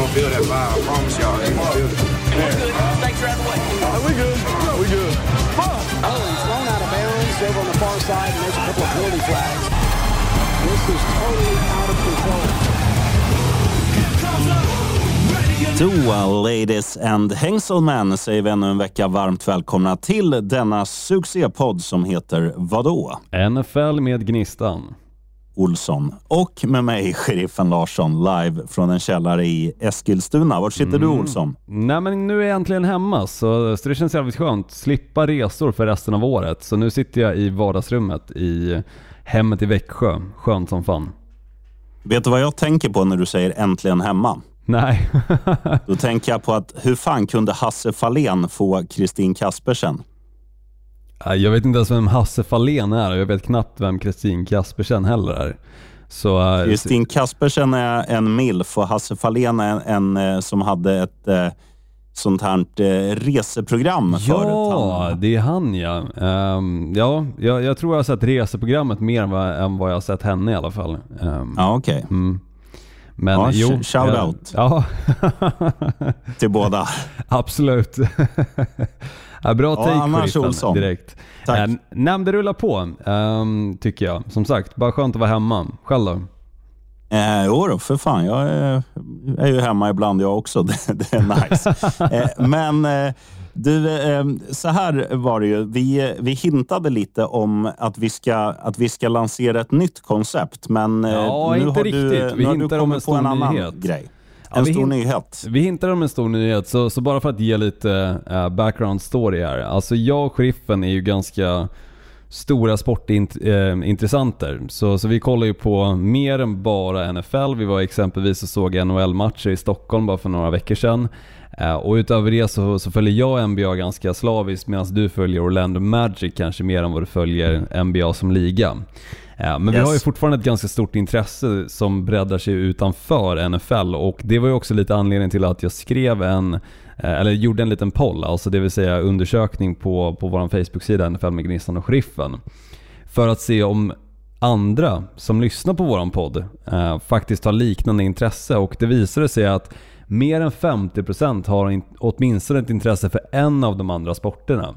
gonna feel that vibe. I promise y'all, they gonna feel it. Snakes are out of the way. Are we good? No, we good. Oh, he's thrown out of bounds over on the far side, and there's a couple of penalty flags. This is totally out of control. Toa, ladies and Hengselman säger vi ännu en vecka varmt välkomna till denna succépodd som heter vadå? NFL med Gnistan. Olsson och med mig, sheriffen Larsson, live från en källare i Eskilstuna. Var sitter du Olsson? Nej men nu är jag äntligen hemma så, så det känns jävligt skönt. Slippa resor för resten av året. Så nu sitter jag i vardagsrummet i hemmet i Växjö. Skönt som fan. Vet du vad jag tänker på när du säger äntligen hemma? Nej. Då tänker jag på att hur fan kunde Hasse Fahlén få Kristin Kaspersen? Jag vet inte ens vem Hasse Fahlén är och jag vet knappt vem Kristin Kaspersen heller är. Så, eh, Kristin Kaspersen är en milf och Hasse Fahlén är en, en eh, som hade ett eh, sånt här eh, reseprogram förut. Ja, det är han ja. Ehm, ja, jag, jag tror jag har sett reseprogrammet mer än vad, än vad jag har sett henne i alla fall. Ehm, Ja, okej. mm. Men Ja, jo, sh- shout jag- out. Ja, Till båda. absolut. ja, bra Ja, take annars sheriffen, Olsson. direkt. Tack. Nej, men det rullar på, ehm, tycker jag. Som sagt, bara skönt att vara hemma. Själv då? Eh, jo då, för fan. Jag är, är ju hemma ibland jag också. Det, det är nice. eh, men eh, du, eh, så här var det ju. Vi, vi hintade lite om att vi, ska, att vi ska lansera ett nytt koncept. Men eh, Ja, nu inte har du, riktigt. Vi nu har du kommit en på en annan nyhet. grej. Ja, En vi stor hin- nyhet. Vi hintar om en stor nyhet, så, så bara för att ge lite eh, background story här. Alltså jag och sheriffen är ju ganska stora sportintressenter. Så, så vi kollar ju på mer än bara NFL. Vi var exempelvis och såg NHL-matcher i Stockholm bara för några veckor sedan. Eh, Och utöver det så, så följer jag NBA ganska slaviskt medan du följer Orlando Magic kanske mer än vad du följer NBA som liga. Eh, Men vi Yes. har ju fortfarande ett ganska stort intresse som breddar sig utanför NFL och det var ju också lite anledningen till att jag skrev en, eh, eller gjorde en liten poll, alltså det vill säga undersökning på, på vår Facebook-sida NFL med Gnistan och Sheriffen. För att se om andra som lyssnar på våran podd eh, faktiskt har liknande intresse och det visade sig att mer än 50% har in, åtminstone ett intresse för en av de andra sporterna.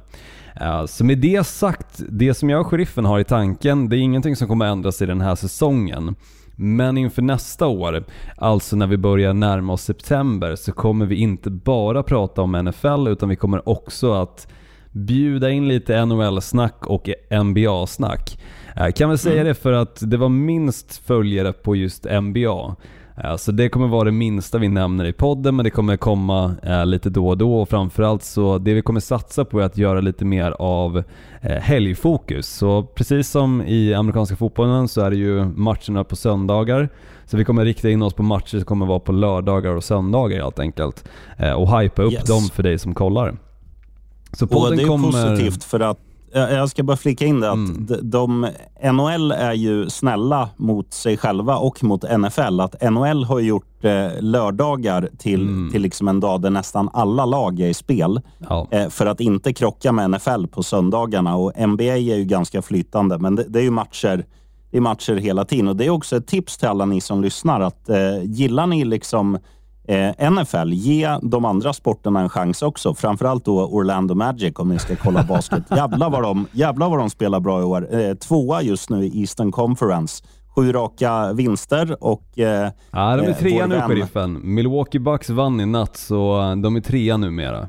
Eh, Så med det sagt, det som jag och sheriffen har i tanken, det är ingenting som kommer ändras i den här säsongen. Men inför nästa år, alltså när vi börjar närma oss september, så kommer vi inte bara prata om NFL utan vi kommer också att bjuda in lite NHL-snack och NBA-snack. Eh, Kan väl säga det för att det var minst följare på just NBA. Eh, Så det kommer vara det minsta vi nämner i podden men det kommer komma eh, lite då och då och framförallt så det vi kommer satsa på är att göra lite mer av eh, helgfokus. Så precis som i amerikanska fotbollen så är det ju matcherna på söndagar. Så vi kommer rikta in oss på matcher som kommer vara på lördagar och söndagar helt enkelt. Och hypa upp Yes. dem för dig som kollar. Så Och podden det är kommer... positivt för att jag ska bara flika in det att Mm. de, de, NHL är ju snälla mot sig själva och mot NFL. Att NHL har gjort eh, lördagar till, Mm. till liksom en dag där nästan alla lag är i spel. Ja. Eh, för att inte krocka med NFL på söndagarna. Och NBA är ju ganska flytande, men det, det är ju matcher, det är matcher hela tiden. Och Det är också ett tips till alla ni som lyssnar. att eh, Gillar ni liksom eh, NFL, ge de andra sporterna en chans också. Framförallt då Orlando Magic om ni ska kolla basket. jävlar, vad de, jävlar vad de spelar bra i år. Eh, tvåa just nu i Eastern Conference. Sju raka vinster och eh, Ja, de är eh, trea nu vän- sheriffen. Milwaukee Bucks vann i natt så de är trea numera.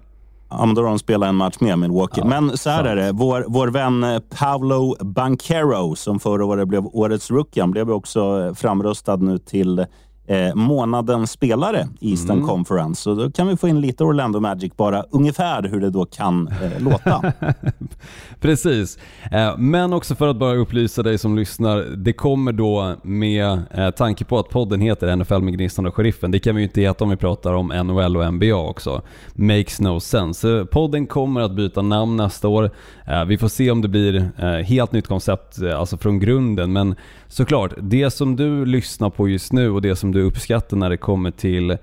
Ja, men då har de spelat en match med Milwaukee. Ja, men så här sant. är det. Vår, vår vän Paolo Banquero, som förra året blev årets rookie, han blev också framröstad nu till eh, månadens spelare i Eastern Mm. Conference. Så då kan vi få in lite Orlando Magic, bara ungefär hur det då kan eh, låta. Precis. Eh, Men också för att bara upplysa dig som lyssnar. Det kommer då med eh, tanke på att podden heter NFL med Gnistan och Sheriffen. Det kan vi ju inte heta om vi pratar om NHL och NBA också. Makes no sense. Podden kommer att byta namn nästa år. Eh, Vi får se om det blir eh, helt nytt koncept, eh, alltså från grunden. Men såklart, det som du lyssnar på just nu och det som du uppskattar när det kommer till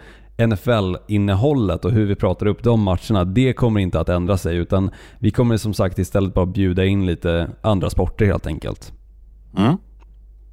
NFL-innehållet och hur vi pratar upp de matcherna, det kommer inte att ändra sig utan vi kommer som sagt istället bara bjuda in lite andra sporter helt enkelt. Mm.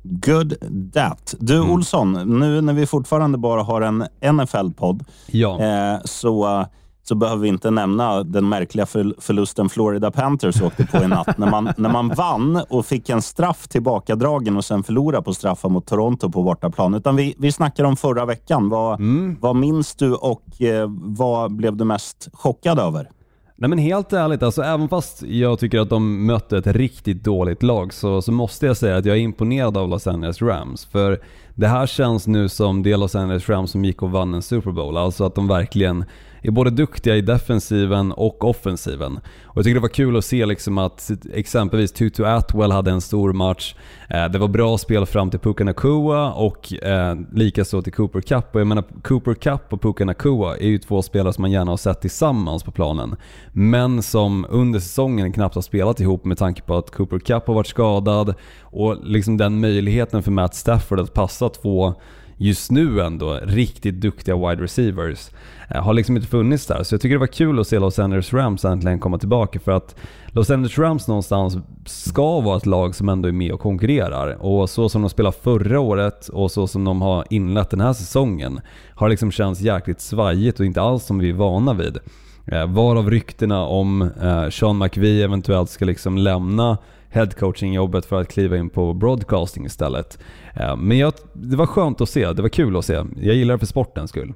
Good that. Du Mm. Olsson, nu när vi fortfarande bara har en NFL-podd Ja. eh, så, så behöver vi inte nämna den märkliga för, förlusten Florida Panthers åkte på i natt. när, man, när man vann och fick en straff tillbakadragen och sen förlorade på straffar mot Toronto på bortaplan. Utan vi, vi snackar om förra veckan. Vad, Mm. vad minns du och eh, vad blev du mest chockad över? Nej men helt ärligt, alltså även fast jag tycker att de mötte ett riktigt dåligt lag så, så måste jag säga att jag är imponerad av Los Angeles Rams. För det här känns nu som det Los Angeles Rams som gick och vann en Super Bowl. Alltså att de verkligen är både duktiga i defensiven och offensiven. Och jag tycker det var kul att se liksom att exempelvis Tutu Atwell hade en stor match. Eh, det var bra spel fram till Puka Nakua och eh, likaså till Cooper Cup. Och jag menar Cooper Cup och Puka Nakua är ju två spelare som man gärna har sett tillsammans på planen. Men som under säsongen knappt har spelat ihop med tanke på att Cooper Cup har varit skadad och liksom den möjligheten för Matt Stafford att passa två just nu ändå riktigt duktiga wide receivers eh, har liksom inte funnits där. Så jag tycker det var kul att se Los Angeles Rams äntligen komma tillbaka för att Los Angeles Rams någonstans ska vara ett lag som ändå är med och konkurrerar. Och så som de spelade förra året och så som de har inlett den här säsongen har liksom känts jäkligt svajigt och inte alls som vi är vana vid. Eh, varav ryktena om eh, Sean McVie eventuellt ska liksom lämna headcoaching-jobbet för att kliva in på broadcasting istället. Eh, Men jag, det var skönt att se, det var kul att se. Jag gillar det för sportens skull.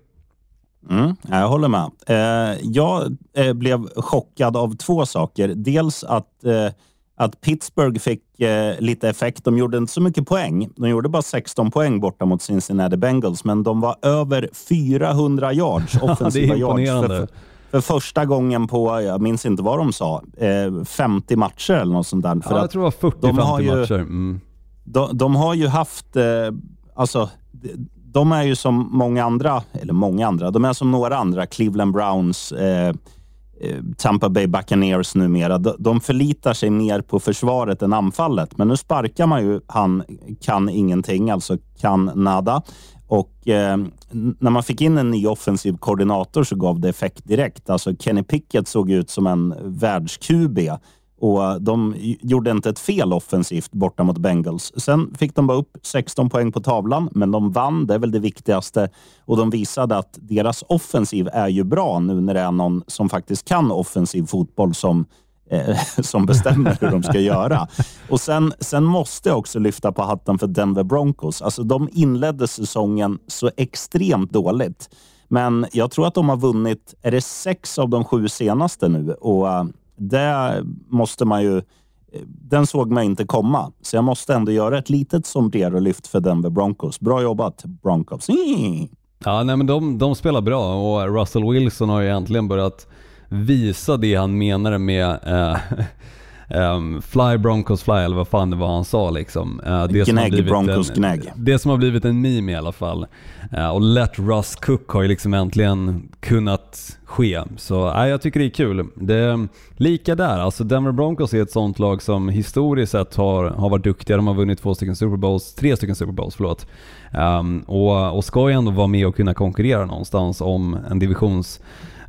Mm, jag håller med. Eh, jag eh, blev chockad av två saker. Dels att, att Pittsburgh fick lite effekt. De gjorde inte så mycket poäng. De gjorde bara 16 poäng borta mot Cincinnati Bengals, men de var över 400 yards, offensiva yards. imponerande. För, för första gången på, jag minns inte vad de sa, eh, 50 matcher eller något sånt där. För Ja, jag tror det var de har 40-50 ju- matcher. Mm. de, de har ju haft, eh, alltså, de, är ju som många andra, eller många andra, de är som några andra, Cleveland Browns, eh, eh, Tampa Bay Buccaneers numera. De, de förlitar sig mer på försvaret än anfallet. Men nu sparkar man ju han kan ingenting, alltså kan nada. Och eh, när man fick in en ny offensiv koordinator så gav det effekt direkt. Alltså Kenny Pickett såg ut som en världs-QB och eh, de gjorde inte ett fel offensivt borta mot Bengals. Sen fick de bara upp 16 poäng på tavlan, men de vann. Det är väl det viktigaste. Och de visade att deras offensiv är ju bra nu när det är någon som faktiskt kan offensiv fotboll som som bestämmer hur de ska göra. Och sen, sen måste jag också lyfta på hatten för Denver Broncos. Alltså, de inledde säsongen så extremt dåligt. Men jag tror att de har vunnit, är det sex av de sju senaste nu? Och eh, det måste man ju... eh, Den såg man inte komma. Så jag måste ändå göra ett litet sombrero-lyft för Denver Broncos. Bra jobbat Broncos. Ja, nej men de, de spelar bra och Russell Wilson har ju äntligen börjat visa det han menade med eh, ehm, Fly Broncos Fly eller vad fan det var han sa liksom. Eh, det som har Gnägg, blivit Broncos en, gnägg. Det som har blivit en meme i alla fall. Eh, och Let Russ Cook har ju liksom äntligen kunnat ske. Så eh, jag tycker det är kul. Det är lika där, alltså Denver Broncos är ett sånt lag som historiskt sett har, har varit duktiga. De har vunnit två stycken Super Bowls, tre stycken Super Bowls, förlåt. Ehm, och, och ska ju ändå vara med och kunna konkurrera någonstans om en divisions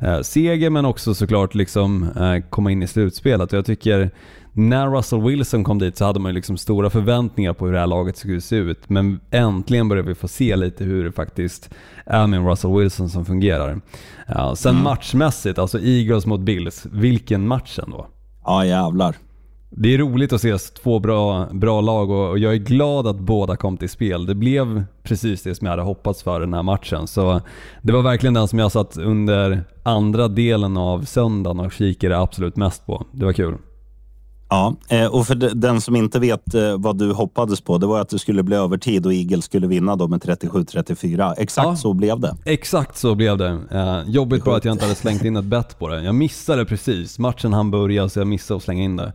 eh, seger men också såklart liksom eh, komma in i slutspelet. Och jag tycker när Russell Wilson kom dit så hade man ju liksom stora förväntningar på hur det här laget skulle se ut. Men äntligen börjar vi få se lite hur det faktiskt är med Russell Wilson som fungerar. Ja, sen matchmässigt, alltså Eagles mot Bills, vilken match ändå. Ja, jävlar. Det är roligt att se två bra, bra lag och jag är glad att båda kom till spel. Det blev precis det som jag hade hoppats för den här matchen. Så det var verkligen den som jag satt under andra delen av söndagen och kikade absolut mest på. Det var kul. Ja, eh, och för de- den som inte vet eh, vad du hoppades på, det var att det skulle bli övertid och Eagles skulle vinna då med 37-34. Exakt Ja. så blev det. Exakt så blev det. Eh, jobbigt bara att jag inte hade slängt in ett bett på det. Jag missade precis. Matchen hann börja så jag missade att slänga in det.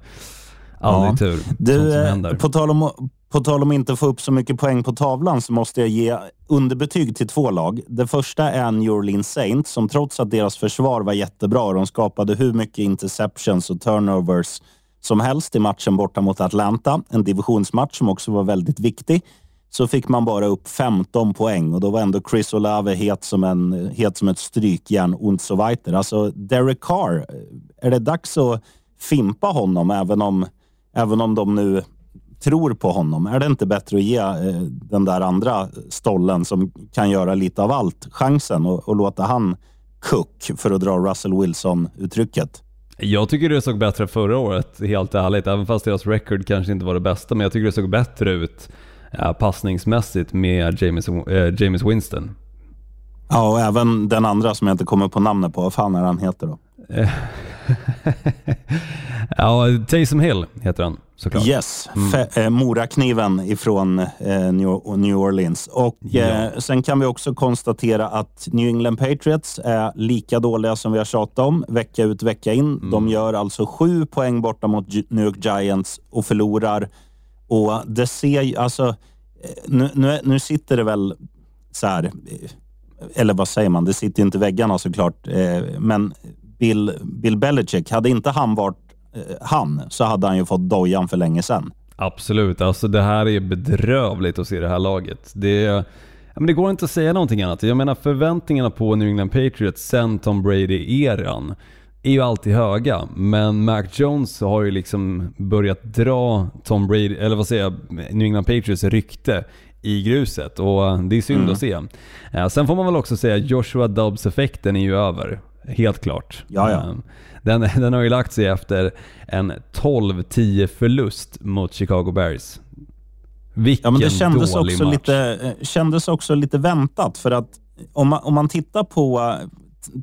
Ja. tur. Sånt Du, som eh, på tal, om, på tal om inte få upp så mycket poäng på tavlan så måste jag ge underbetyg till två lag. Det första är New Orleans Saints som trots att deras försvar var jättebra och de skapade hur mycket interceptions och turnovers som helst i matchen borta mot Atlanta, en divisionsmatch som också var väldigt viktig, så fick man bara upp 15 poäng och då var ändå Chris Olave het som, en, het som ett strykjärn und so weiter. Alltså Derek Carr, är det dags att fimpa honom även om, även om de nu tror på honom. Är det inte bättre att ge eh, den där andra stollen som kan göra lite av allt chansen och, och låta han cook för att dra Russell Wilson-uttrycket? Jag tycker det såg bättre förra året, helt ärligt. Även fast deras record kanske inte var det bästa. Men jag tycker det såg bättre ut passningsmässigt med James, äh, James Winston. Ja, och även den andra som jag inte kommer på namnet på. Vad fan är han heter då? ja, Taysom Hill heter han såklart. Yes, mm. eh, Morakniven ifrån eh, New Orleans. Och ja. eh, Sen kan vi också konstatera att New England Patriots är lika dåliga som vi har tjatat om vecka ut vecka in. Mm. De gör alltså sju poäng borta mot New York Giants och förlorar. Och det ser alltså, eh, nu, nu, nu sitter det väl så här, eh, eller vad säger man, det sitter inte i väggarna såklart, eh, men Bill, Bill Belichick, hade inte han varit eh, han så hade han ju fått dojan för länge sedan. Absolut, alltså det här är bedrövligt att se det här laget. Det, men det går inte att säga någonting annat. Jag menar förväntningarna på New England Patriots sen Tom Brady-eran är ju alltid höga, men Mac Jones har ju liksom börjat dra Tom Brady, eller vad säger jag, New England Patriots rykte i gruset och det är synd mm. att se. Eh, sen får man väl också säga att Joshua Dobbs-effekten är ju över. Helt klart. Ja, ja. Ehm, den, den har ju lagt sig efter en 12-10 förlust mot Chicago Bears. Vilken ja, men det kändes dålig också match. Lite, eh, kändes också lite väntat för att om man, om man tittar på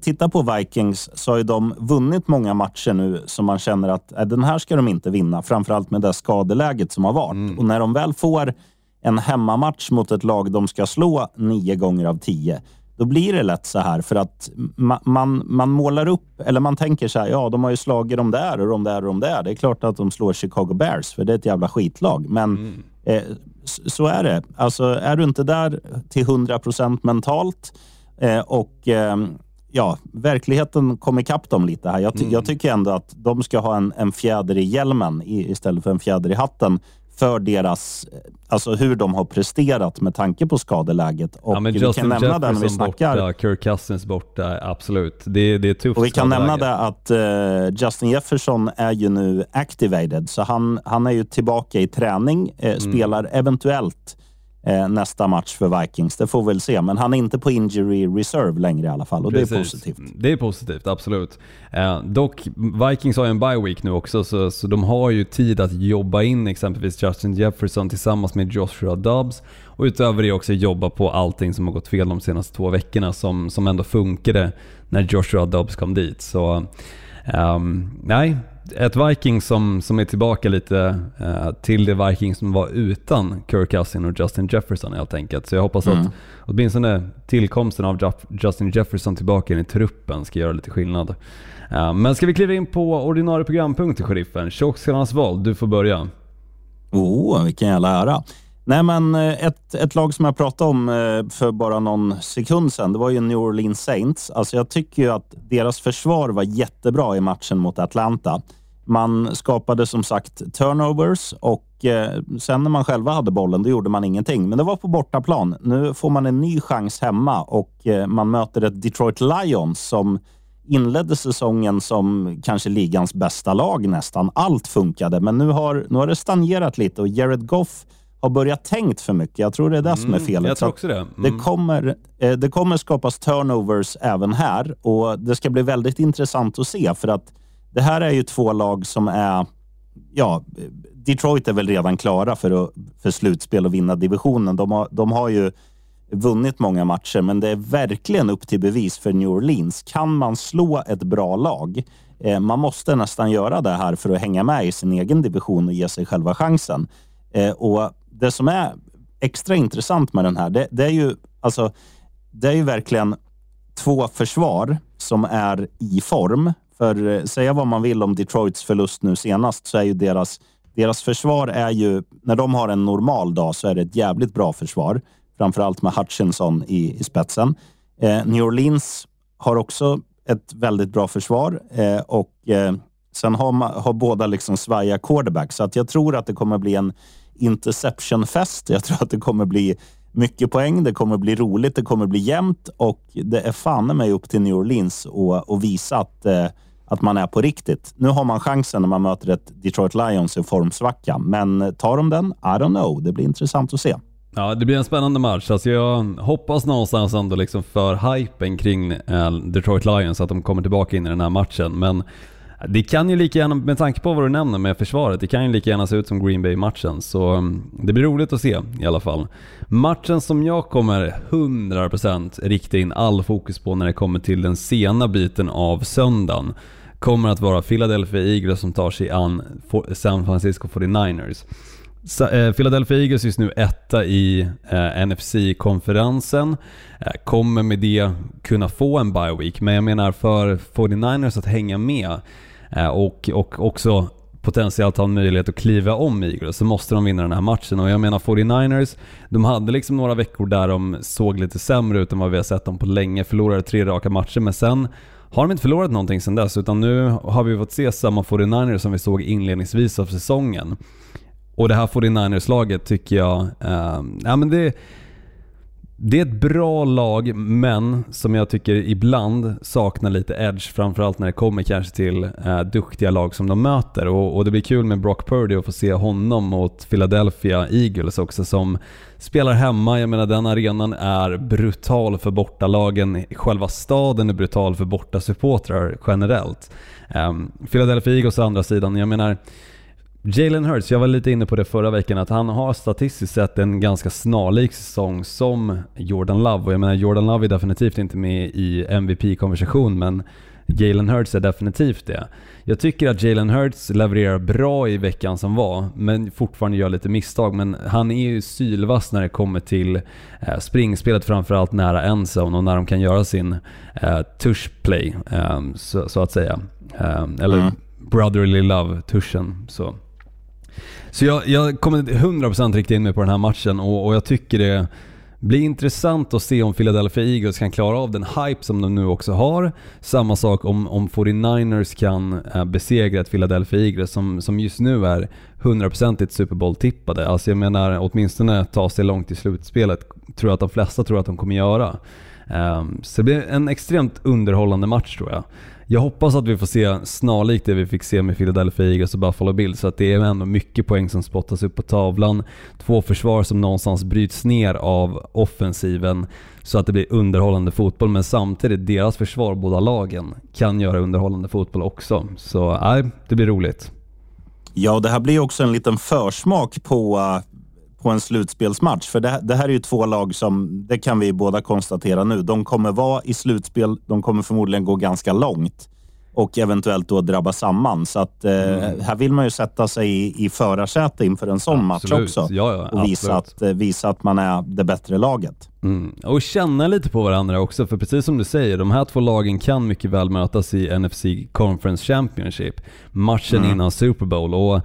Titta på Vikings så har ju de vunnit många matcher nu som man känner att äh, den här ska de inte vinna. Framförallt med det skadeläget som har varit. Mm. Och när de väl får en hemmamatch mot ett lag de ska slå nio gånger av tio, då blir det lätt så här för att ma man, man målar upp, eller man tänker så här, ja de har ju slagit de där och de där och de där. Det är klart att de slår Chicago Bears, för det är ett jävla skitlag. Men mm. eh, så är det. Alltså är du inte där till 100 procent mentalt eh, och eh, ja, verkligheten kom ikapp dem lite här. Jag, ty mm. jag, tycker ändå att de ska ha en, en fjäder i hjälmen i, istället för en fjäder i hatten för deras, alltså hur de har presterat med tanke på skadeläget. Och ja, vi Justin kan nämna det vi snackar. borta, Kirk Cousins borta, absolut. Det, det är tufft Och vi kan nämna det att uh, Justin Jefferson är ju nu activated, så han, han är ju tillbaka i träning, uh, mm. spelar eventuellt eh, nästa match för Vikings. Det får vi väl se, men han är inte på injury reserve längre i alla fall och Precis. det är positivt. Det är positivt, absolut. Eh, dock, Vikings har ju en bye week nu också, så, så de har ju tid att jobba in exempelvis Justin Jefferson tillsammans med Joshua Dobbs och utöver det också jobba på allting som har gått fel de senaste två veckorna som, som ändå funkade när Joshua Dobbs kom dit. Så um, nej, ett Viking som, som är tillbaka lite uh, till det Viking som var utan Kirk Cousin och Justin Jefferson helt enkelt. Så jag hoppas mm. att åtminstone tillkomsten av Justin Jefferson tillbaka in i truppen ska göra lite skillnad. Uh, men ska vi kliva in på ordinarie programpunkter, sheriffen? Tjockskallarnas val, du får börja. Oh, vilken jävla ära. Nej, men eh, ett, ett lag som jag pratade om eh, för bara någon sekund sedan, det var ju New Orleans Saints. Alltså jag tycker ju att deras försvar var jättebra i matchen mot Atlanta. Man skapade som sagt turnovers och eh, sen när man själva hade bollen, då gjorde man ingenting. Men det var på bortaplan. Nu får man en ny chans hemma och man möter ett Detroit Lions som inledde säsongen som kanske ligans bästa lag nästan. Allt funkade, men nu har, nu har det stagnerat lite och Jared Goff har börjat tänkt för mycket. Jag tror det är det mm, som är mm, felet. Jag tror också det. Mm. Det, kommer, eh, det kommer skapas turnovers även här och det ska bli väldigt intressant att se för att det här är ju två lag som är... Ja, Detroit är väl redan klara för, att, för slutspel och vinna divisionen. De har, de har ju vunnit många matcher, men det är verkligen upp till bevis för New Orleans. Kan man slå ett bra lag? Eh, man måste nästan göra det här för att hänga med i sin egen division och ge sig själva chansen. Eh, och det som är extra intressant med den här, det, det är ju alltså, det är ju verkligen två försvar som är i form. För eh, säga vad man vill om Detroits förlust nu senast så är ju deras, deras försvar är ju, när de har en normal dag så är det ett jävligt bra försvar. Framförallt med Hutchinson i, i spetsen. Eh, New Orleans har också ett väldigt bra försvar eh, och eh, sen har, man, har båda liksom svaja quarterback. Så att jag tror att det kommer bli en interception-fest. Jag tror att det kommer bli mycket poäng, det kommer bli roligt, det kommer bli jämnt och det är fan mig upp till New Orleans att visa att eh, att man är på riktigt. Nu har man chansen när man möter ett Detroit Lions i formsvacka, men tar de den? I don't know. Det blir intressant att se. Ja, det blir en spännande match. Alltså jag hoppas någonstans ändå liksom för hypen kring eh, Detroit Lions att de kommer tillbaka in i den här matchen. Men det kan ju lika gärna, med tanke på vad du nämner med försvaret, det kan ju lika gärna se ut som Green Bay-matchen. Så mm, det blir roligt att se i alla fall. Matchen som jag kommer 100% rikta in all fokus på när det kommer till den sena biten av söndagen kommer att vara Philadelphia Eagles som tar sig an San Francisco 49ers. Eh, Philadelphia Eagles just nu etta i eh, NFC-konferensen. Eh, kommer med det kunna få en bye week, men jag menar för 49ers att hänga med eh, och, och också potentiellt ha en möjlighet att kliva om Eagles så måste de vinna den här matchen. Och jag menar 49ers, de hade liksom några veckor där de såg lite sämre ut än vad vi har sett dem på länge. Förlorade tre raka matcher, men sen har de inte förlorat någonting sen dess, utan nu har vi fått se samma 49ers som vi såg inledningsvis av säsongen. Och det här 49ers-laget tycker jag, eh, ja men det, det är ett bra lag, men som jag tycker ibland saknar lite edge, framförallt när det kommer kanske till eh, duktiga lag som de möter. Och, och, det blir kul med Brock Purdy att få se honom mot Philadelphia Eagles också som spelar hemma. Jag menar den arenan är brutal för bortalagen, själva staden är brutal för bortasupportrar generellt. Eh, Philadelphia Eagles å andra sidan, jag menar Jalen Hurts, jag var lite inne på det förra veckan, att han har statistiskt sett en ganska snarlik säsong som Jordan Love. Och jag menar, Jordan Love är definitivt inte med i MVP-konversation, men Jalen Hurts är definitivt det. Jag tycker att Jalen Hurts levererar bra i veckan som var, men fortfarande gör lite misstag. Men han är ju sylvass när det kommer till eh, springspelet, framförallt nära endzone och när de kan göra sin eh, tush play, eh, så, så, att säga. Eh, eller mm. brotherly love-tushen. Så jag, jag kommer 100% rikta in mig på den här matchen och, och jag tycker det blir intressant att se om Philadelphia Eagles kan klara av den hype som de nu också har. Samma sak om, om 49ers kan äh, besegra ett Philadelphia Eagles som, som just nu är 100% Super Bowl-tippade. Alltså jag menar åtminstone ta sig långt i slutspelet tror jag att de flesta tror att de kommer göra. Um, så det blir en extremt underhållande match tror jag. Jag hoppas att vi får se snarlikt det vi fick se med Philadelphia Eagles och Buffalo Bills, så att det är ändå mycket poäng som spottas upp på tavlan. Två försvar som någonstans bryts ner av offensiven så att det blir underhållande fotboll, men samtidigt deras försvar, båda lagen, kan göra underhållande fotboll också. Så nej, det blir roligt. Ja, det här blir också en liten försmak på eh, på en slutspelsmatch. För det, det, här är ju två lag som, det kan vi båda konstatera nu, de kommer vara i slutspel. De kommer förmodligen gå ganska långt och eventuellt då drabba samman. Så att, eh, mm. här vill man ju sätta sig i, i förarsäte inför en sån match också. Ja, ja, och visa att, eh, visa att man är det bättre laget. Mm. Och känna lite på varandra också, för precis som du säger, de här två lagen kan mycket väl mötas i NFC Conference Championship, matchen mm. innan Super Bowl. Och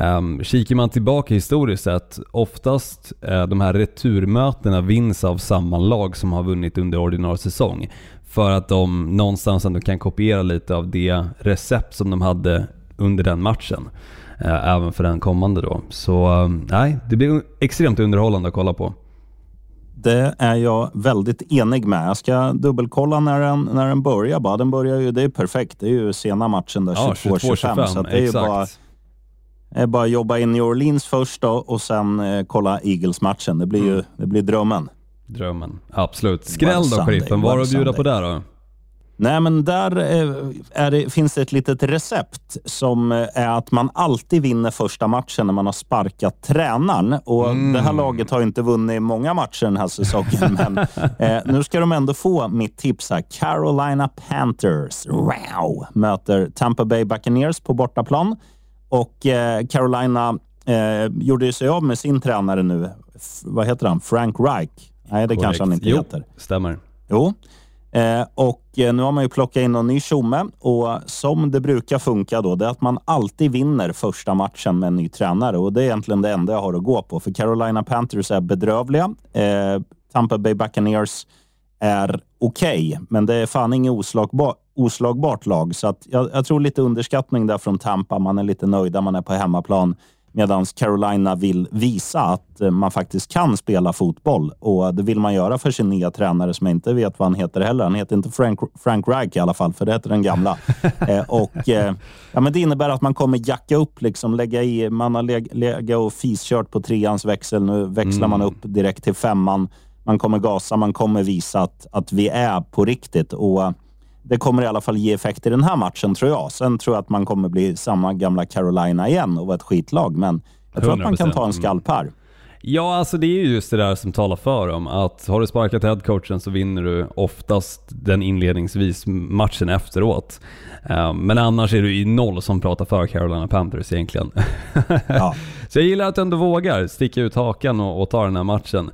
um, Kikar man tillbaka historiskt sett, oftast uh, de här returmötena vinns av samma lag som har vunnit under ordinarie säsong. För att de någonstans ändå kan kopiera lite av det recept som de hade under den matchen. Uh, även för den kommande då. Så um, nej, det blir extremt underhållande att kolla på. Det är jag väldigt enig med. Jag ska dubbelkolla när den, när den börjar. Bara. Den börjar ju, det är perfekt. Det är ju sena matchen där, ja, 22-25. Så det är ju bara, är bara jobba in i Orleans först då, och sen eh, kolla Eagles-matchen. Det blir ju mm. det blir drömmen. Drömmen, absolut. Skräll då sheriffen, vad har du att bjuda på där då? Nej, men där eh, det, finns det ett litet recept som eh, är att man alltid vinner första matchen när man har sparkat tränaren. Och mm. Det här laget har inte vunnit många matcher den här säsongen, men eh, nu ska de ändå få mitt tips här. Carolina Panthers wow, möter Tampa Bay Buccaneers på bortaplan. Och eh, Carolina eh, gjorde sig av med sin tränare nu. F vad heter han? Frank Reich? Nej, det Correct. kanske han inte jo, heter. stämmer. Jo. Eh, och eh, nu har man ju plockat in någon ny tjomme och som det brukar funka då, det är att man alltid vinner första matchen med en ny tränare och det är egentligen det enda jag har att gå på. För Carolina Panthers är bedrövliga. Eh, Tampa Bay Buccaneers är okej, okay, men det är fan inget oslagbar, oslagbart lag. Så att jag, jag, tror lite underskattning där från Tampa. Man är lite nöjda, man är på hemmaplan. Medan Carolina vill visa att eh, man faktiskt kan spela fotboll och det vill man göra för sin nya tränare som jag inte vet vad han heter heller. Han heter inte Frank, Frank Reich i alla fall, för det heter den gamla. eh, och, eh, ja, men det innebär att man kommer jacka upp, liksom, lägga i, man har leg, legat och fiskört på treans växel. Nu växlar mm. man upp direkt till femman. Man kommer gasa, man kommer visa att, att vi är på riktigt. Och det kommer i alla fall ge effekt i den här matchen, tror jag. Sen tror jag att man kommer bli samma gamla Carolina igen och vara ett skitlag, men jag tror 100%. att man kan ta en skalp här. Ja, alltså det är ju just det där som talar för dem. Att har du sparkat headcoachen så vinner du oftast den inledningsvis matchen efteråt. Uh, men annars är det ju noll som pratar för Carolina Panthers egentligen. Ja. så jag gillar att du ändå vågar sticka ut hakan och, och ta den här matchen.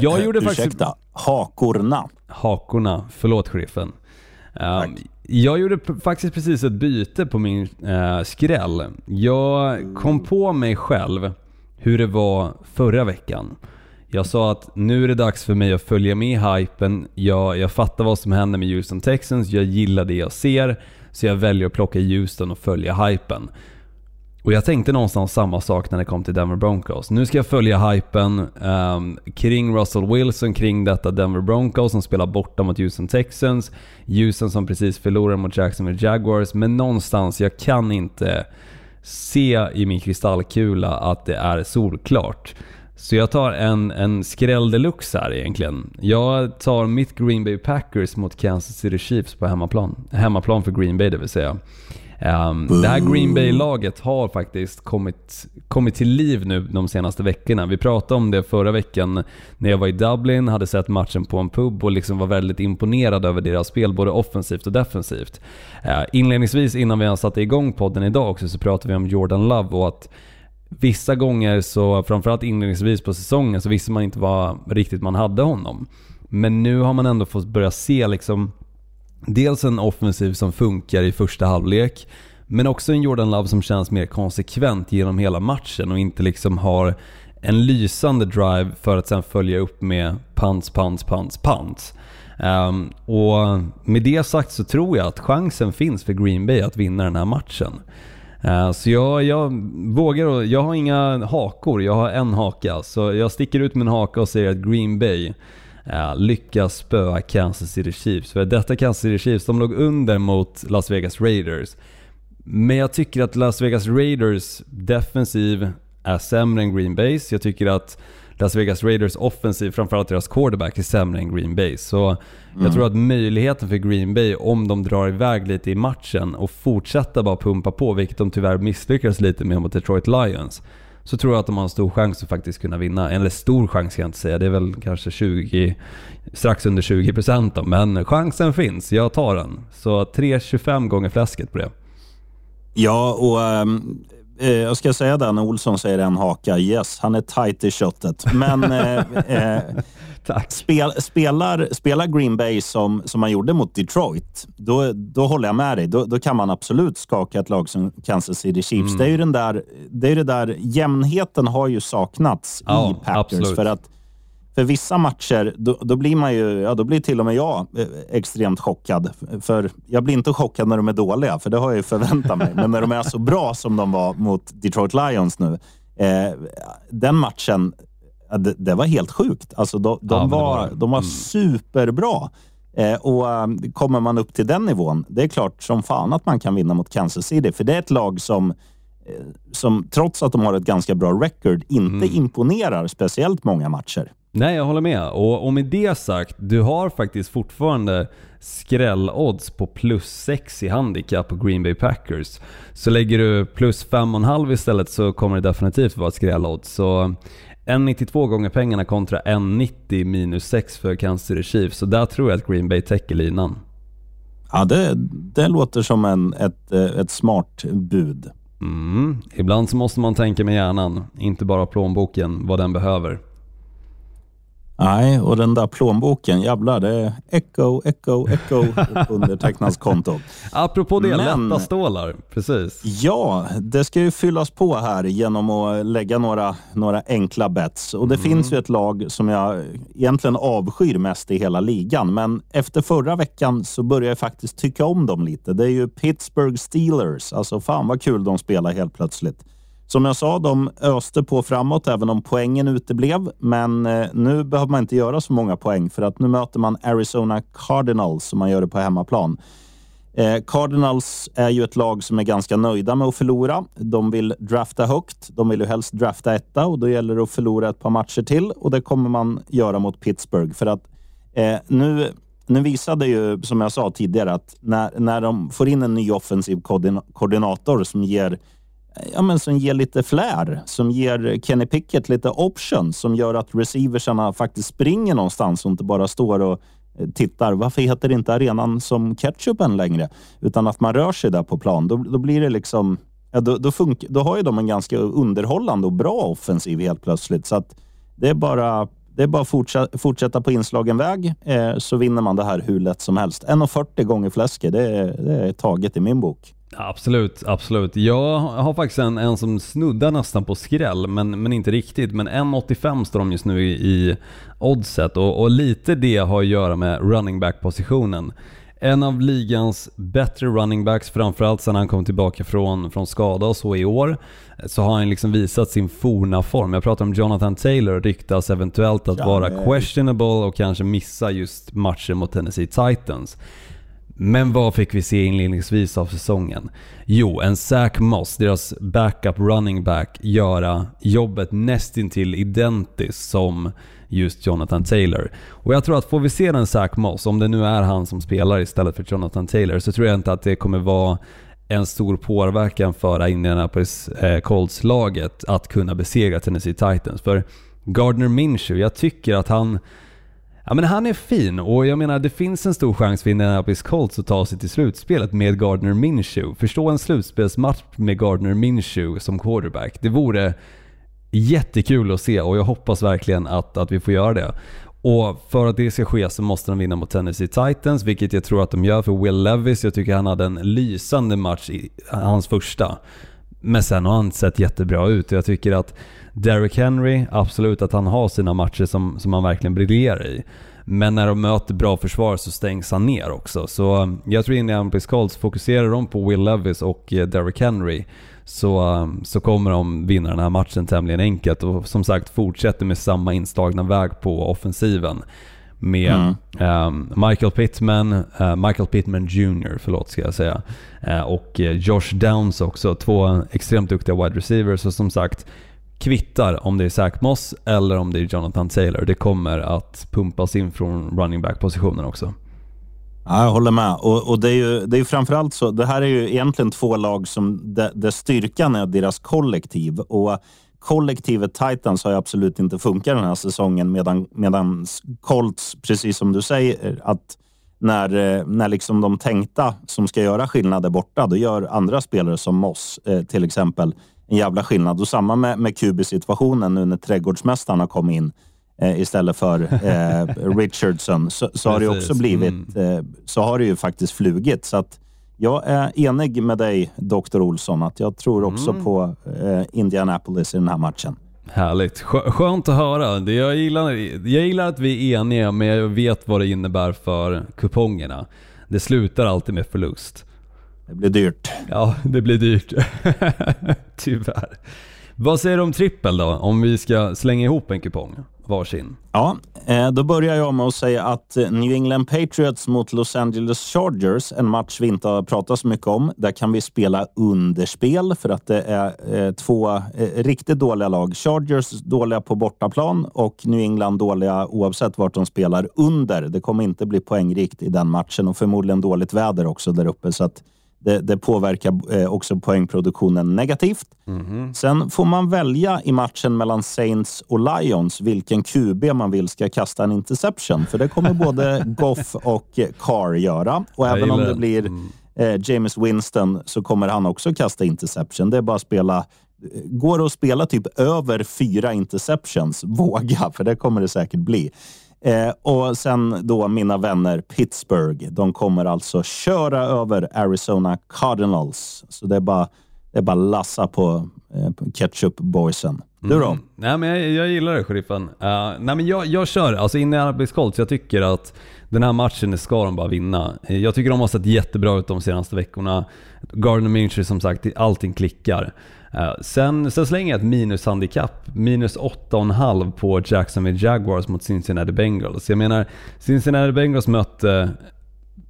Jag gjorde Ursäkta, faktiskt... hakorna. Hakorna, förlåt sheriffen. Um, jag gjorde faktiskt precis ett byte på min uh, skräll. Jag kom på mig själv hur det var förra veckan. Jag sa att nu är det dags för mig att följa med i hypen. Jag, jag fattar vad som händer med Houston Texans, jag gillar det jag ser. Så jag väljer att plocka Houston och följa hypen. Och jag tänkte någonstans samma sak när det kom till Denver Broncos. Nu ska jag följa hypen um, kring Russell Wilson, kring detta Denver Broncos som spelar borta mot Houston Texans. Houston som precis förlorar mot Jacksonville Jaguars. Men någonstans, jag kan inte se i min kristallkula att det är solklart. Så jag tar en, en skräll deluxe här egentligen. Jag tar mitt Green Bay Packers mot Kansas City Chiefs på hemmaplan. Hemmaplan för Green Bay det vill säga. Um, det här Green Bay-laget har faktiskt kommit, kommit till liv nu de senaste veckorna. Vi pratade om det förra veckan när jag var i Dublin, hade sett matchen på en pub och liksom var väldigt imponerad över deras spel, både offensivt och defensivt. Uh, inledningsvis, innan vi ens satte igång podden idag också, så pratade vi om Jordan Love och att vissa gånger, så framförallt inledningsvis på säsongen, så visste man inte vad riktigt man hade honom. Men nu har man ändå fått börja se liksom dels en offensiv som funkar i första halvlek, men också en Jordan Love som känns mer konsekvent genom hela matchen och inte liksom har en lysande drive för att sen följa upp med pants, pants, pants, pants. Um, ehm, och med det sagt så tror jag att chansen finns för Green Bay att vinna den här matchen. Uh, så jag, jag vågar jag har inga hakor, jag har en haka. Så jag sticker ut min haka och säger att Green Bay lyckas spöa Kansas City Chiefs. För detta Kansas City Chiefs, de låg under mot Las Vegas Raiders. Men jag tycker att Las Vegas Raiders defensiv är sämre än Green Base. Jag tycker att Las Vegas Raiders offensiv, framförallt deras quarterback, är sämre än Green Bay. Så mm. jag tror att möjligheten för Green Bay, om de drar iväg lite i matchen och fortsätter bara pumpa på, vilket de tyvärr misslyckades lite med mot Detroit Lions, så tror jag att de har en stor chans att faktiskt kunna vinna. Eller stor chans kan jag inte säga, det är väl kanske 20, strax under 20% då. Men chansen finns, jag tar den. Så 3,25 gånger fläsket på det. Ja, och ehm, eh, jag ska säga det när Olsson säger en haka. Yes, han är tight i köttet. Men eh, eh, Spel, spelar, spelar Green Bay som, som man gjorde mot Detroit, då, då håller jag med dig. Då, då kan man absolut skaka ett lag som Kansas City Chiefs. Mm. Det är ju den där, det är det där, jämnheten har ju saknats ja, i Packers. Absolut. För att för vissa matcher, då, då, blir man ju, ja, då blir till och med jag eh, extremt chockad. För jag blir inte chockad när de är dåliga, för det har jag ju förväntat mig. Men när de är så bra som de var mot Detroit Lions nu, eh, den matchen, det, det, var helt sjukt. Alltså, de, de ja, var, var, de var mm. superbra. Eh, och um, Kommer man upp till den nivån, det är klart som fan att man kan vinna mot Kansas City. För det är ett lag som, eh, som trots att de har ett ganska bra record, inte mm. imponerar speciellt många matcher. Nej, jag håller med. Och, och med det sagt, du har faktiskt fortfarande skrällodds på plus 6 i handikapp på Green Bay Packers. Så lägger du plus 5,5 istället så kommer det definitivt vara skrällodds. Så 1,92 gånger pengarna kontra 1,90 minus 6 för Kansas City Chiefs. Så där tror jag att Green Bay täcker linan. Ja, det, det låter som en, ett, ett smart bud. Mm. Ibland så måste man tänka med hjärnan, inte bara plånboken, vad den behöver. Nej, och den där plånboken, jävlar, det är echo, echo, echo undertecknas konto. Apropå det, Men, lätta stålar. Precis. Ja, det ska ju fyllas på här genom att lägga några, några enkla bets. Och det mm. finns ju ett lag som jag egentligen avskyr mest i hela ligan. Men efter förra veckan så börjar jag faktiskt tycka om dem lite. Det är ju Pittsburgh Steelers. Alltså fan vad kul de spelar helt plötsligt som jag sa, de öste på framåt även om poängen uteblev. Men eh, nu behöver man inte göra så många poäng för att nu möter man Arizona Cardinals som man gör det på hemmaplan. Eh, Cardinals är ju ett lag som är ganska nöjda med att förlora. De vill drafta högt. De vill ju helst drafta etta och då gäller det att förlora ett par matcher till och det kommer man göra mot Pittsburgh för att eh, nu nu visade ju, som jag sa tidigare, att när, när de får in en ny offensiv koordinator som ger, ja, men som ger lite flär, som ger Kenny Pickett lite option som gör att receiversarna faktiskt springer någonstans och inte bara står och eh, tittar. Varför heter inte arenan som ketchupen längre? Utan att man rör sig där på plan. Då, då blir det liksom... Ja, då, då, funkar, då har ju de en ganska underhållande och bra offensiv helt plötsligt. Så att det är bara det är bara att fortsätta, fortsätta på inslagen väg eh, så vinner man det här hur lätt som helst. 1,40 gånger fläsket, det, det är taget i min bok. Absolut, absolut. Jag har faktiskt en, en som snuddar nästan på skräll, men, men inte riktigt. Men 1,85 står de just nu i, i oddset och, och lite det har att göra med running back positionen en av ligans bättre running backs, framförallt sen han kom tillbaka från, från skada och så i år, så har han liksom visat sin forna form. Jag pratar om Jonathan Taylor, ryktas eventuellt att vara questionable och kanske missa just matchen mot Tennessee Titans. Men vad fick vi se inledningsvis av säsongen? Jo, en Zach Moss, deras backup running back, göra jobbet nästintill identiskt som just Jonathan Taylor. Och jag tror att får vi se den Zach Moss, om det nu är han som spelar istället för Jonathan Taylor, så tror jag inte att det kommer vara en stor påverkan för Indianapolis eh, Colts-laget att kunna besegra Tennessee Titans. För Gardner Minshew, jag tycker att han Ja men han är fin och jag menar det finns en stor chans för Indianapolis Colts att ta sig till slutspelet med Gardner Minshew. Förstå en slutspelsmatch med Gardner Minshew som quarterback. Det vore jättekul att se och jag hoppas verkligen att, att vi får göra det. Och för att det ska ske så måste de vinna mot Tennessee Titans, vilket jag tror att de gör för Will Levis. Jag tycker han hade en lysande match i hans första. Men sen har han sett jättebra ut och jag tycker att Derrick Henry, absolut att han har sina matcher som, som han verkligen briljerar i. Men när de möter bra försvar så stängs han ner också. Så um, jag tror Indianapolis Colts fokuserar de på Will Levis och uh, Derrick Henry så, um, så kommer de vinna den här matchen tämligen enkelt och som sagt fortsätter med samma inslagna väg på offensiven med mm. um, Michael Pittman, uh, Michael Pittman Jr förlåt ska jag säga, uh, och Josh Downs också. Två extremt duktiga wide receivers och som sagt kvittar om det är Zach Moss eller om det är Jonathan Taylor. Det kommer att pumpas in från running back-positionen också. Ja, jag håller med. Och, och, det är ju det är framförallt så. Det här är ju egentligen två lag som där styrkan är deras kollektiv. Och kollektivet Titans har ju absolut inte funkat den här säsongen medan, medan Colts, precis som du säger, att när, när liksom de tänkta som ska göra skillnad är borta, då gör andra spelare som Moss eh, till exempel en jävla skillnad. Och samma med, med QB-situationen nu när trädgårdsmästaren har kommit in eh, istället för eh, Richardson så, så har det också blivit, mm. eh, så har det ju faktiskt flugit. Så att jag är enig med dig, Dr. Olsson, att jag tror också mm. på eh, Indianapolis i den här matchen. Härligt. Skönt att höra. Jag gillar, jag gillar att vi är eniga, men jag vet vad det innebär för kupongerna. Det slutar alltid med förlust. Det blir dyrt. Ja, det blir dyrt. Tyvärr. Vad säger du om trippel då? Om vi ska slänga ihop en kupong varsin. Ja, eh, då börjar jag med att säga att eh, New England Patriots mot Los Angeles Chargers, en match vi inte har pratat så mycket om. Där kan vi spela underspel för att det är eh, två riktigt dåliga lag. Chargers dåliga på bortaplan och New England dåliga oavsett vart de spelar under. Det kommer inte bli poängrikt i den matchen och förmodligen dåligt väder också där uppe. Så att det, det påverkar eh, också poängproduktionen negativt. Mm. Sen får man välja i matchen mellan Saints och Lions vilken QB man vill ska kasta en interception. För det kommer både Goff och Carr göra. Och även om det blir mm. eh, James Winston så kommer han också kasta interception. Det är bara att spela Går det att spela typ över fyra interceptions, våga, för det kommer det säkert bli. Eh, och sen då mina vänner Pittsburgh. De kommer alltså köra över Arizona Cardinals. Så det är bara, det är bara lassa på, eh, ketchup-boysen. Du då? Mm. Nej, men jag, jag gillar det, sheriffen. Uh, nej, men jag, jag kör, alltså Indianapolis Colts, jag tycker att den här matchen ska de bara vinna. Eh, jag tycker de har sett jättebra ut de senaste veckorna. Gardner Minshew som sagt, allting klickar. Eh, sen, sen slänger jag ett minushandikapp, minus 8,5 på Jacksonville Jaguars mot Cincinnati Bengals. Jag menar, Cincinnati Bengals mötte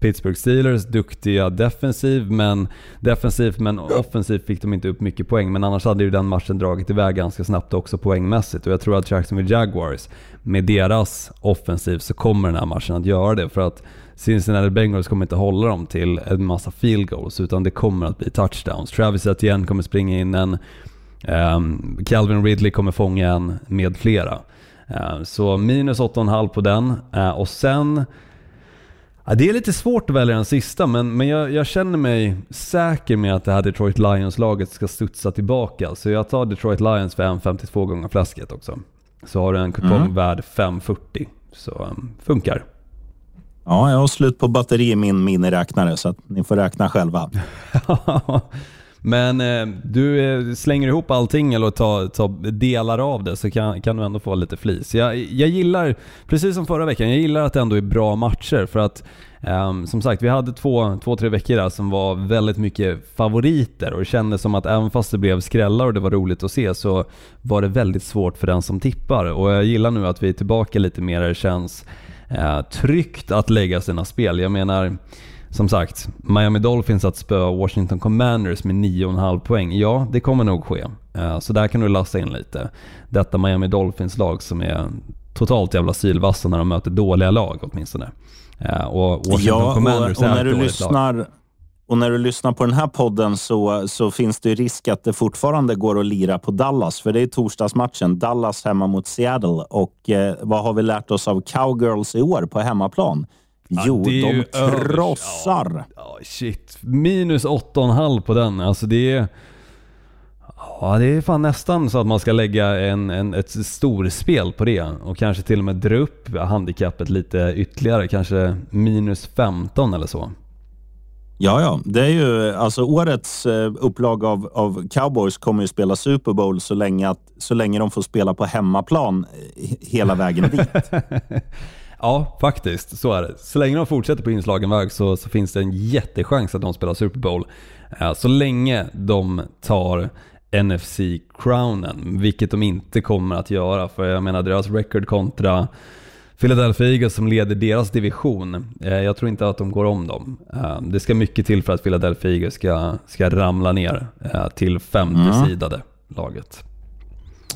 Pittsburgh Steelers, duktiga defensiv, men defensivt men offensivt fick de inte upp mycket poäng. Men annars hade ju den matchen dragit iväg ganska snabbt också poängmässigt. Och jag tror att Jacksonville Jaguars, med deras offensiv så kommer den här matchen att göra det. För att Cincinnati Bengals kommer inte hålla dem till en massa field goals, utan det kommer att bli touchdowns. Travis Etienne kommer springa in en, um, Calvin Ridley kommer fånga en med flera. Uh, så minus 8,5 på den. Uh, och sen Ja, det är lite svårt att välja den sista, men, men jag, jag, känner mig säker med att det här Detroit Lions-laget ska studsa tillbaka. Så jag tar Detroit Lions för 1,52 gånger fläsket också. Så har du en kupong mm. värd 5,40. Så um, funkar. Ja, jag har slut på batteri i min miniräknare, så ni får räkna själva. Men eh, du eh, slänger ihop allting eller tar, tar delar av det så kan, kan du ändå få lite flis. Jag, jag gillar, precis som förra veckan, jag gillar att det ändå är bra matcher för att Um, som sagt, vi hade två, två, tre veckor där som var väldigt mycket favoriter och det kändes som att även fast det blev skrällar och det var roligt att se så var det väldigt svårt för den som tippar. Och jag gillar nu att vi är tillbaka lite mer, där det känns uh, tryggt att lägga sina spel. Jag menar, som sagt, Miami Dolphins att spöa Washington Commanders med 9,5 poäng. Ja, det kommer nog ske. Eh, så där kan du lasta in lite. Detta Miami Dolphins-lag som är totalt jävla sylvassa när de möter dåliga lag åtminstone. Eh, och Washington ja, Commanders och, och är ett dåligt lyssnar, lag. Och när du lyssnar på den här podden så, så finns det risk att det fortfarande går att lira på Dallas, för det är torsdagsmatchen. Dallas hemma mot Seattle. Och eh, vad har vi lärt oss av Cowgirls i år på hemmaplan? Jo, de krossar. Ja, shit. Minus 8,5 på den. Alltså det är... Ja, det är fan nästan så att man ska lägga en, en, ett storspel på det och kanske till och med dra upp handikappet lite ytterligare. Kanske minus 15 eller så. Ja, ja. Det är ju, alltså årets eh, upplag av, av Cowboys kommer ju spela Super Bowl så länge, att, så länge de får spela på hemmaplan eh, hela vägen dit. Ja, faktiskt. Så är det. Så länge de fortsätter på inslagen väg så, så finns det en jättechans att de spelar Super Bowl. Eh, så länge de tar NFC-crownen, vilket de inte kommer att göra. För jag menar deras record kontra Philadelphia Eagles som leder deras division. Eh, jag tror inte att de går om dem. Eh, det ska mycket till för att Philadelphia Eagles ska, ska ramla ner till femte mm. sidade laget.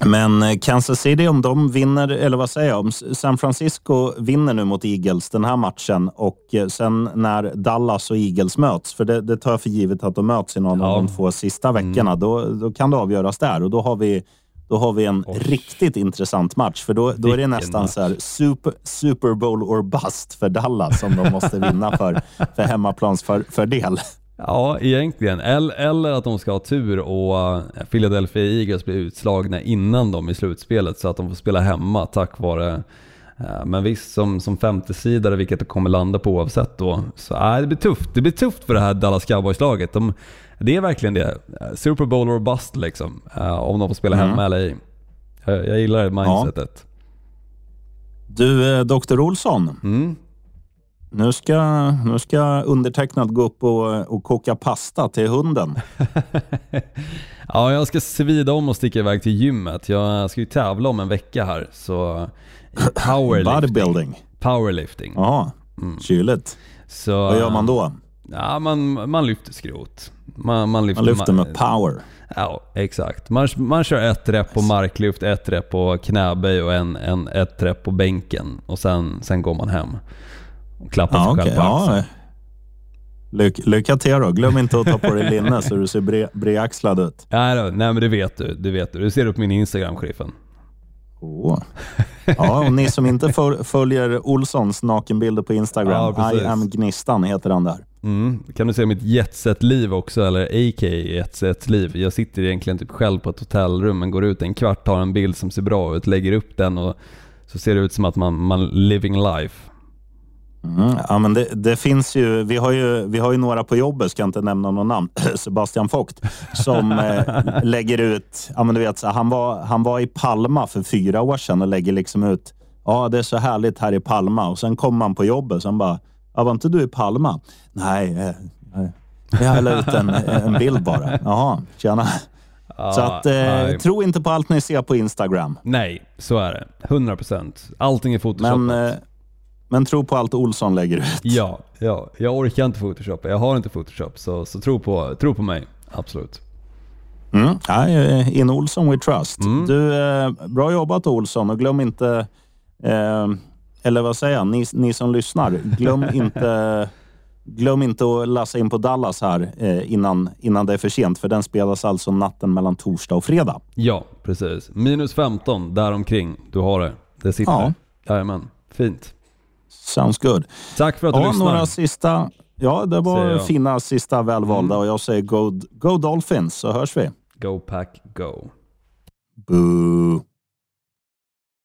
Men eh, Kansas City, om de vinner, eller vad säger jag, om San Francisco vinner nu mot Eagles den här matchen och eh, sen när Dallas och Eagles möts, för det, det tar jag för givet att de möts i någon ja. av de två sista veckorna, mm. då, då kan det avgöras där och då har vi då har vi en Oj. riktigt intressant match, för då, då är det nästan så här super, super Bowl or bust för Dallas som de måste vinna för, för hemmaplansfördel. Ja, egentligen. Eller att de ska ha tur och eh, Philadelphia Eagles blir utslagna innan de i slutspelet så att de får spela hemma tack vare eh, men visst, som, som femtesidare, vilket det kommer landa på oavsett då, så äh, det blir tufft. Det blir tufft för det här Dallas Cowboys-laget. De, det är verkligen det. Super Bowl or bust liksom. Om de får spela mm. hemma eller ej. Jag, jag gillar det mindsetet. Ja. Du, Dr. Olsson. Mm. Nu ska, nu ska undertecknad gå upp och, och koka pasta till hunden. ja, jag ska svida om och sticka iväg till gymmet. Jag ska ju tävla om en vecka här. Så powerlifting. Bodybuilding. Powerlifting. Ja, mm. kyligt. Så, Vad gör man då? Ja, man, man lyfter skrot. Man, man, lyfter, man lyfter med power. Ja, exakt. Man, man kör ett rep på marklyft, ett rep på knäböj och en, en, ett rep på bänken. Och sen, sen går man hem. Och klappar ja, sig själv på axeln. Lyck, lycka till då. Glöm inte att ta på dig linne så du ser bre, bredaxlad ut. Nej, då, nej, men det vet du. Det vet du. Du ser på min Instagram, sheriffen. Oh. Ja, och ni som inte följer Olssons nakenbilder på Instagram, ja, I am Gnistan heter han där. Mm. Kan du se mitt jetset-liv också, eller AK jetset-liv. Jag sitter egentligen typ själv på ett hotellrum, men går ut en kvart, tar en bild som ser bra ut, lägger upp den och så ser det ut som att man, man living life. Mm, ja, men det, det, finns ju vi, har ju, vi har ju några på jobbet, ska inte nämna någon namn, Sebastian Vogt, som eh, lägger ut... Ja, men du vet, så, han, var, han var i Palma för fyra år sedan och lägger liksom ut Ja, det är så härligt här i Palma. Och sen kommer man på jobbet och bara ja, var inte du i Palma? Nej, eh, jag la ut en, en bild bara. Jaha, tjena. Så att, eh, nej. tro inte på allt ni ser på Instagram. Nej, så är det. 100%. Allting är photoshopat. Men, eh, men tro på allt Olsson lägger ut. Ja, ja, jag orkar inte photoshoppa. Jag har inte photoshop, så, så tro, på, tro på mig. Absolut. Mm. Eh, in Olsson we trust. Mm. Du, eh, bra jobbat Olsson och glöm inte, eh, eller vad säger jag, ni, ni som lyssnar, glöm inte, glöm inte att läsa in på Dallas här eh, innan, innan det är för sent, för den spelas alltså natten mellan torsdag och fredag. Ja, precis. Minus 15 däromkring. Du har det. Det sitter. Ja. Jajamän. Fint. Sounds good. Tack för att du Ja, lyssnar. några sista, ja, det var fina sista välvalda Mm. och jag säger go, go Dolphins så hörs vi. Go pack, go. Boo.